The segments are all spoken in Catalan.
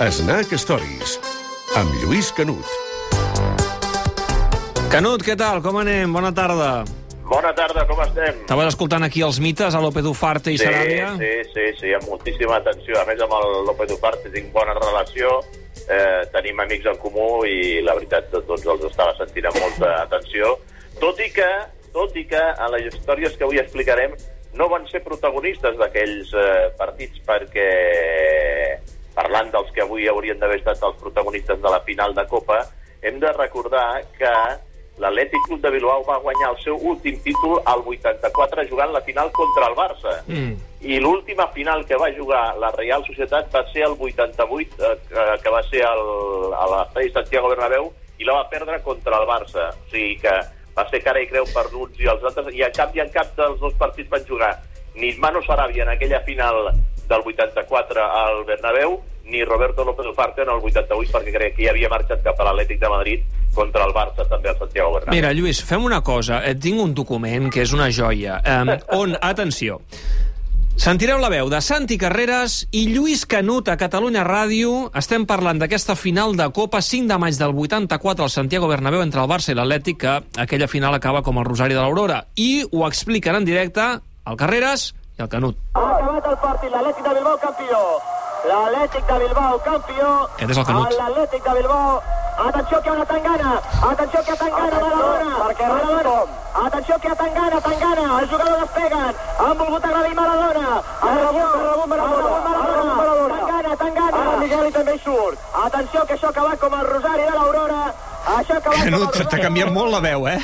Snack Stories, amb Lluís Canut. Canut, què tal? Com anem? Bona tarda. Bona tarda, com estem? Estaves escoltant aquí els mites, a López Ufarte i Sí, Saràbia? sí, sí, sí, amb moltíssima atenció. A més, amb el López Ufarte tinc bona relació, eh, tenim amics en comú i la veritat doncs els estava sentint amb molta atenció. Tot i que, tot i que en les històries que avui explicarem no van ser protagonistes d'aquells eh, partits perquè parlant dels que avui haurien d'haver estat els protagonistes de la final de Copa, hem de recordar que l'Atlètic Club de Bilbao va guanyar el seu últim títol al 84 jugant la final contra el Barça. Mm. I l'última final que va jugar la Real Societat va ser el 88, eh, que- va ser el, a l'estadi Santiago Bernabéu, i la va perdre contra el Barça. O sigui que va ser cara i creu per uns i els altres, i en cap i en cap dels dos partits van jugar ni Manu Sarabia en aquella final del 84 al Bernabéu, ni Roberto López Ufarte en el 88, perquè crec que ja havia marxat cap a l'Atlètic de Madrid contra el Barça també al Santiago Bernabéu. Mira, Lluís, fem una cosa. Tinc un document que és una joia, eh, on, atenció, sentireu la veu de Santi Carreras i Lluís Canut a Catalunya Ràdio. Estem parlant d'aquesta final de Copa 5 de maig del 84 al Santiago Bernabéu entre el Barça i l'Atlètic, que aquella final acaba com el Rosari de l'Aurora. I ho expliquen en directe el Carreras i el Canut. Ha acabat el partit, l'Atlètic de Bilbao campió. L'Atlètic de Bilbao campió. Aquest és el Canut. L'Atlètic de Bilbao. Atenció que hi ha una tangana. Atenció que hi ha tangana, Maradona. Perquè Maradona. Atenció que hi ha tangana, tangana. Els jugadors despeguen. Han volgut agredir Maradona. Atenció, Maradona. Maradona. Tangana, tangana. Ara Miguel i també surt. Atenció que això ha acabat com el Rosari de l'Aurora. Això ha acabat com el Canut, Rosari t'ha de canviat l'Aurora. molt la veu, eh?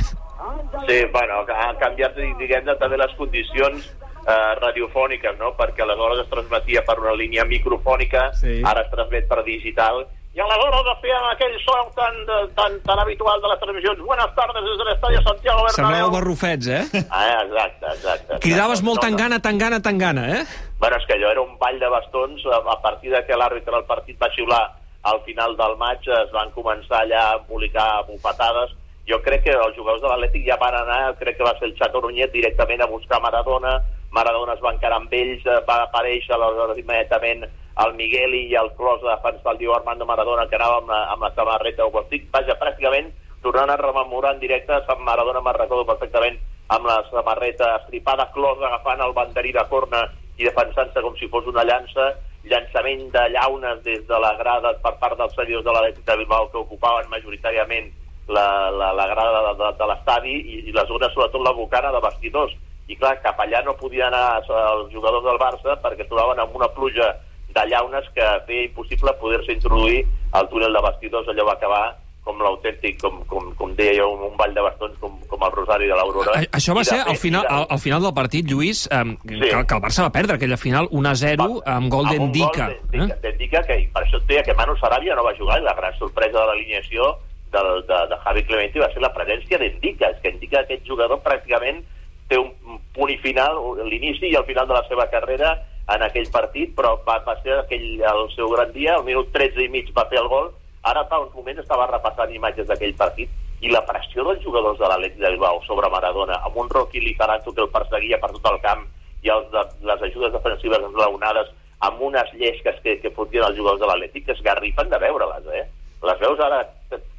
Sí, bueno, han canviat, diguem-ne, també les condicions eh, radiofòniques, no? Perquè aleshores es transmetia per una línia microfònica, Sí. ara es transmet per digital, i aleshores es feien aquell so tan, tan, tan habitual de les televisions. Buenas tardes des de l'estadi Santiago Sembleu Bernabéu. barrufets, eh? Ah, exacte, exacte. Cridaves molt No, no. tangana, tangana, tangana, eh? Bueno, és que allò era un ball de bastons. A, a partir de que l'àrbitre del partit va xiular al final del maig, es van començar allà a embolicar bufetades. Jo crec que els jugadors de l'Atlètic ja van anar, crec que va ser el Chato Nuñet, directament a buscar Maradona. Maradona es va encarar amb ells, eh, va aparèixer aleshores immediatament el Migueli i el Clos de defensar el Diego Armando Maradona, que anava amb la, amb la samarreta o estic, vaja, pràcticament tornant a rememorar en directe, Sant Maradona me'n recordo perfectament amb la samarreta estripada, Clos agafant el banderí de corna i defensant-se com si fos una llança, llançament de llaunes des de la grada per part dels seguidors de l'Atlètic de Bilbao que ocupaven majoritàriament la, la, la grada de, de, de l'estadi i, i la zona, sobretot la bocana de vestidors. I clar, cap allà no podien anar els jugadors del Barça perquè trobaven amb una pluja de llaunes que feia impossible poder-se introduir al túnel de vestidors. Allò va acabar com l'autèntic, com, com, com deia jo, un, un ball de bastons com, com el Rosari de l'Aurora. Això va de ser al final, de- al, al final del partit, Lluís, eh, Sí. que, que el Barça va perdre aquella final 1-0 amb gol Amb d'Endica. d'Endica, d'Endica, que per això et deia que Manu Sarabia no va jugar i la gran sorpresa de l'alineació del, de, de Javi Clemente va ser la presència d'Endica. És que Endica, aquest jugador, pràcticament té un punt i final, l'inici i el final de la seva carrera en aquell partit, però va, va ser aquell, el seu gran dia, al minut 13 i mig va fer el gol, ara fa uns moments estava repassant imatges d'aquell partit i la pressió dels jugadors de l'Atlètic de Bilbao sobre Maradona, amb un Rocky Lizaranzo que el perseguia per tot el camp i els de, les ajudes defensives esglaonades amb unes llesques que, que fotien els jugadors de l'Atlètic que es garrifen de veure-les, eh? Les veus ara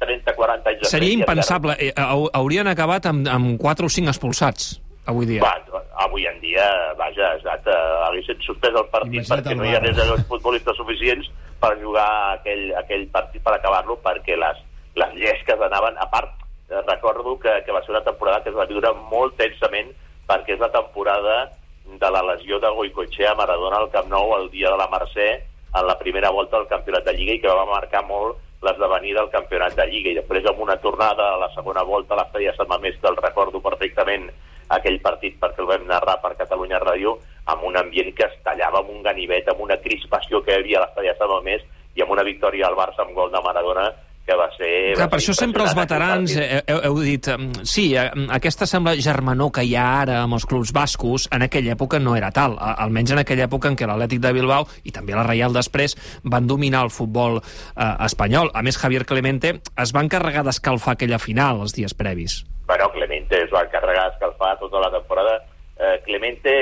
30-40 anys després... Seria impensable. Eh, hau- haurien acabat amb, amb 4 o 5 expulsats avui dia. Va, avui en dia, vaja, exacte, haguessin suspès el partit Imagina't perquè el no hi hagués VAR. els futbolistes suficients per jugar aquell, aquell partit per acabar-lo perquè les, les llesques anaven... A part, eh, recordo que, que va ser una temporada que es va viure molt tensament perquè és la temporada de la lesió de Goicoechea a Maradona al Camp Nou el dia de la Mercè en la primera volta del campionat de Lliga i que va marcar molt l'esdevenir del campionat de Lliga i després amb una tornada a la segona volta a l'estadi de Sant Mamés que el recordo perfectament aquell partit perquè el vam narrar per Catalunya Ràdio amb un ambient que es tallava amb un ganivet, amb una crispació que hi havia a l'estadi de Mamés i amb una victòria al Barça amb gol de Maradona que va ser... Clar, va per ser això sempre els veterans eh, heu, heu dit eh, sí, eh, aquesta sembla germanor que hi ha ara amb els clubs bascos, en aquella època no era tal, almenys en aquella època en què l'Atlètic de Bilbao i també la Reial després van dominar el futbol eh, espanyol. A més, Javier Clemente es va encarregar d'escalfar aquella final els dies previs. Bueno, Clemente es va encarregar d'escalfar tota la temporada. Eh, Clemente,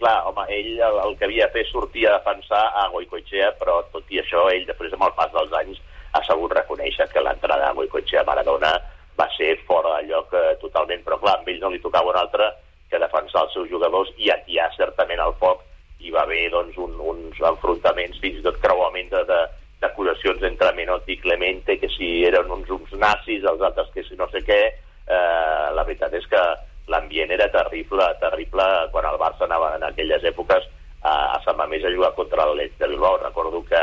clar, home, ell el, el que havia de fer sortia a defensar a Goicoechea, però tot i això, ell després, amb el pas dels anys, ha sabut reconèixer que l'entrada a Goicoechea a Maradona va ser fora de lloc eh, totalment, però clar, a ell no li tocava un altre que defensar els seus jugadors i atiar certament el foc. Hi va haver doncs, un, uns enfrontaments, fins i tot creuament de, de, d'acusacions entre Menotti i Clemente, que si eren uns, uns nazis, els altres que si no sé què. Eh, la veritat és que l'ambient era terrible, terrible quan el Barça anava en aquelles èpoques a, a Sant Mamés a jugar contra l'Elx de Bilbao. Recordo que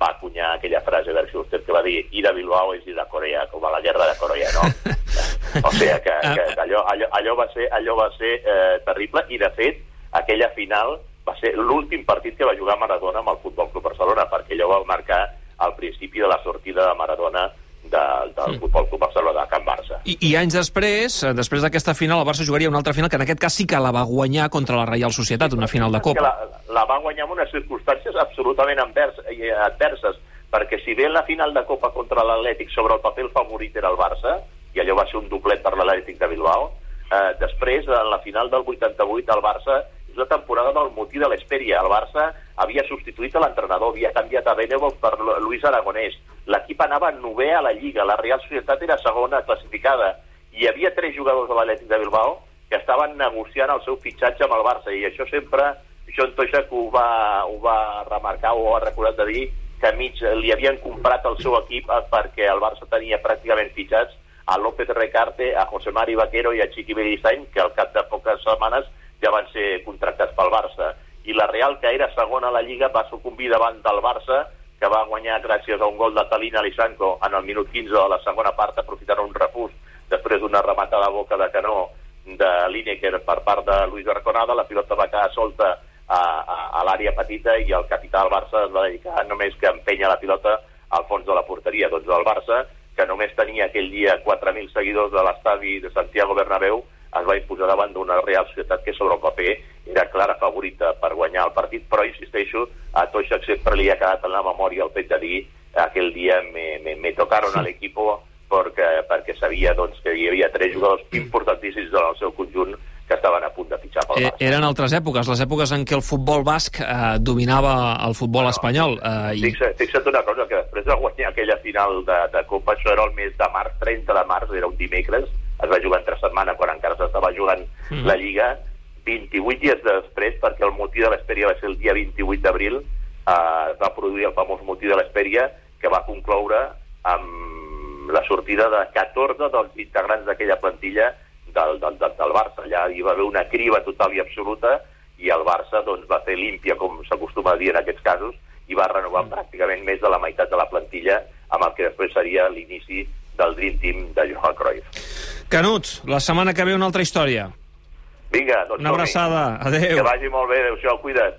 va acunyar aquella frase del Schuster que va dir ir a Bilbao és ir a Corea, com a la guerra de Corea, no? o sigui que, que, que allò, allò, allò va ser, allò va ser eh, terrible i, de fet, aquella final va ser l'últim partit que va jugar Maradona amb el Futbol Club Barcelona, perquè allò va marcar al principi de la sortida de Maradona de, del mm. Futbol Club Barcelona, de Can Barça. I, I anys després, eh, després d'aquesta final, el Barça jugaria una altra final, que en aquest cas sí que la va guanyar contra la Reial Societat, una final de Copa. La, la va guanyar en unes circumstàncies absolutament advers, eh, adverses, perquè si bé en la final de Copa contra l'Atlètic sobre el paper el favorit era el Barça, i allò va ser un doblet per l'Atlètic de Bilbao, eh, després, en la final del 88, el Barça és la temporada del motí de l'Esperia. El Barça havia substituït a l'entrenador, havia canviat a Benevol per Luis Aragonès. L'equip anava nové a la Lliga, la Real Societat era segona classificada. Hi havia tres jugadors de l'Atlètic de Bilbao que estaven negociant el seu fitxatge amb el Barça, i això sempre John Toixac ho va, ho va remarcar o ha recordat de dir que a mig li havien comprat el seu equip perquè el Barça tenia pràcticament fitxats a López Recarte, a José Mari Vaquero i a Chiqui Beristain, que al cap de poques setmanes ja van ser contractats pel Barça. I la Real, que era segona a la Lliga, va sucumbir davant del Barça, que va guanyar gràcies a un gol de Talina Lisanco en el minut 15 de la segona part, aprofitant un refús després d'una rematada a boca de canó de Lineker per part de Luis Arconada, la pilota va quedar solta a, a, a l'àrea petita i el capità del Barça es va dedicar només que empenya la pilota al fons de la porteria. Doncs el Barça, que només tenia aquell dia 4.000 seguidors de l'estadi de Santiago Bernabéu, es va imposar davant d'una Real Societat que sobre el paper era clara favorita per guanyar el partit, però insisteixo, a Toixac sempre li ha quedat en la memòria el fet de dir aquell dia me, me, me tocaron al equipo perquè, perquè sabia doncs, que hi havia tres jugadors importantíssims del seu conjunt que estaven a punt de fitxar pel Barça. Eh, eren altres èpoques, les èpoques en què el futbol basc eh, dominava el futbol no, espanyol. Eh, i... fixa't, fixa't una cosa, que després de guanyar aquella final de, de Copa, això era el mes de març, 30 de març, era un dimecres, es va jugar entre setmana quan encara s'estava jugant mm. la Lliga, 28 dies després, perquè el motiu de l'Espèria va ser el dia 28 d'abril, eh, es va produir el famós motiu de l'Espèria, que va concloure amb la sortida de 14 dels integrants d'aquella plantilla del, del, del, del Barça. Allà hi va haver una criba total i absoluta i el Barça doncs, va fer límpia, com s'acostuma a dir en aquests casos, i va renovar mm. pràcticament més de la meitat de la plantilla amb el que després seria l'inici del Dream Team de Johan Cruyff. Canut, la setmana que ve una altra història. Vinga, doncs Una abraçada, adeu. Que vagi molt bé, adéu-siau, cuida't.